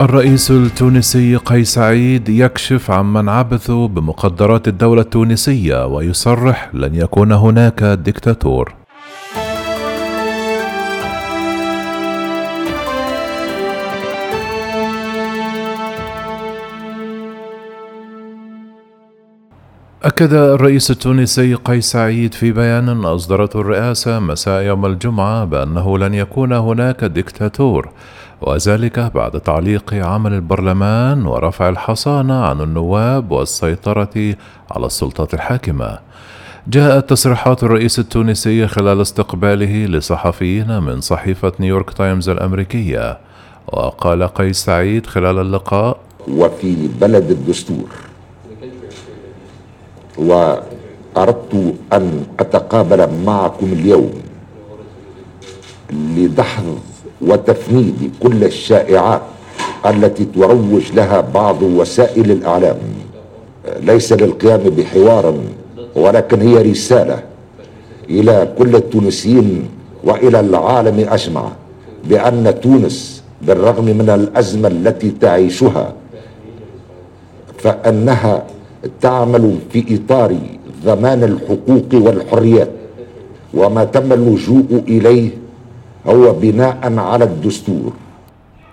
الرئيس التونسي قيس سعيد يكشف عمن عبثوا بمقدرات الدولة التونسية ويصرح لن يكون هناك ديكتاتور. أكد الرئيس التونسي قيس سعيد في بيان أصدرته الرئاسة مساء يوم الجمعة بأنه لن يكون هناك ديكتاتور وذلك بعد تعليق عمل البرلمان ورفع الحصانة عن النواب والسيطرة على السلطات الحاكمة. جاءت تصريحات الرئيس التونسي خلال استقباله لصحفيين من صحيفة نيويورك تايمز الأمريكية وقال قيس سعيد خلال اللقاء وفي بلد الدستور وأردت أن أتقابل معكم اليوم لدحض وتفنيد كل الشائعات التي تروج لها بعض وسائل الإعلام. ليس للقيام بحوار ولكن هي رسالة إلى كل التونسيين وإلى العالم أجمع بأن تونس بالرغم من الأزمة التي تعيشها فأنها تعمل في إطار ضمان الحقوق والحريات وما تم اللجوء إليه هو بناء على الدستور.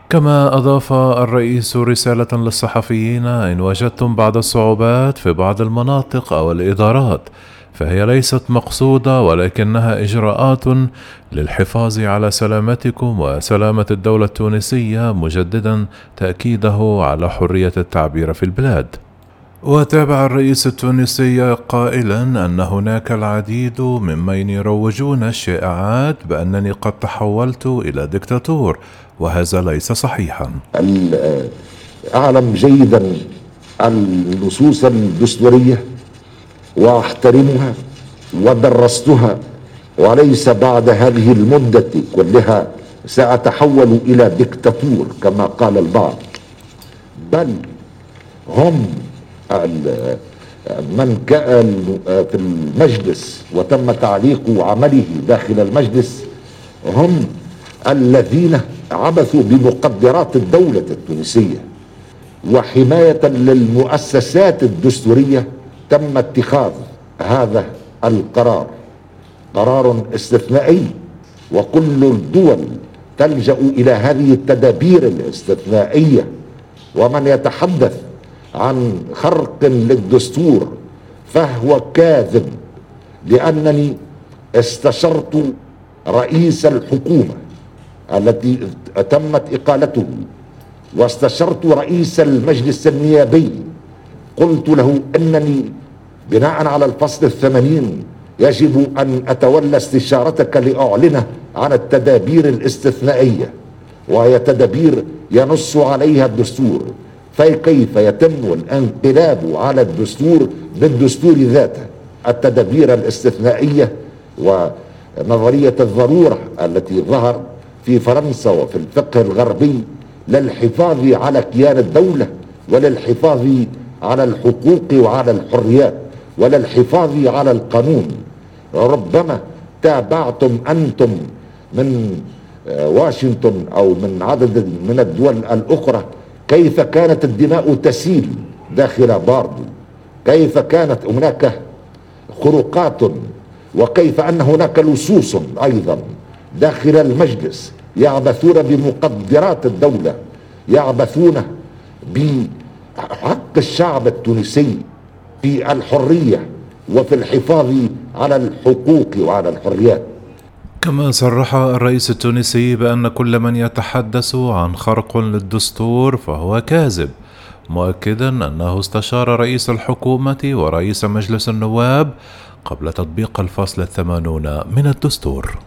كما أضاف الرئيس رسالة للصحفيين إن وجدتم بعض الصعوبات في بعض المناطق أو الإدارات فهي ليست مقصودة ولكنها إجراءات للحفاظ على سلامتكم وسلامة الدولة التونسية مجددا تأكيده على حرية التعبير في البلاد. وتابع الرئيس التونسي قائلا أن هناك العديد ممن يروجون الشائعات بأنني قد تحولت إلى دكتاتور وهذا ليس صحيحا. أعلم جيدا النصوص الدستوريه وأحترمها ودرستها وليس بعد هذه المدة كلها سأتحول إلى دكتاتور كما قال البعض بل هم من كان في المجلس وتم تعليق عمله داخل المجلس هم الذين عبثوا بمقدرات الدولة التونسية وحماية للمؤسسات الدستورية تم اتخاذ هذا القرار. قرار استثنائي وكل الدول تلجأ إلى هذه التدابير الاستثنائية. ومن يتحدث عن خرق للدستور فهو كاذب لأنني استشرت رئيس الحكومة التي تمت إقالته واستشرت رئيس المجلس النيابي. قلت له إنني بناء على الفصل الثمانين يجب أن أتولى استشارتك لاعلن عن التدابير الاستثنائية وهي تدابير ينص عليها الدستور. فكيف يتم الانقلاب على الدستور بالدستور ذاته؟ التدابير الاستثنائية ونظرية الضرورة التي ظهر في فرنسا وفي الفقه الغربي للحفاظ على كيان الدولة وللحفاظ على الحقوق وعلى الحريات وللحفاظ على القانون. ربما تابعتم أنتم من واشنطن أو من عدد من الدول الأخرى كيف كانت الدماء تسيل داخل باردو كيف كانت هناك خروقات؟ وكيف أن هناك لصوص أيضا داخل المجلس يعبثون بمقدرات الدولة يعبثون بحق الشعب التونسي في الحرية وفي الحفاظ على الحقوق وعلى الحريات. كما صرح الرئيس التونسي بأن كل من يتحدث عن خرق للدستور فهو كاذب مؤكدا أنه استشار رئيس الحكومة ورئيس مجلس النواب قبل تطبيق الفصل الثمانون من الدستور.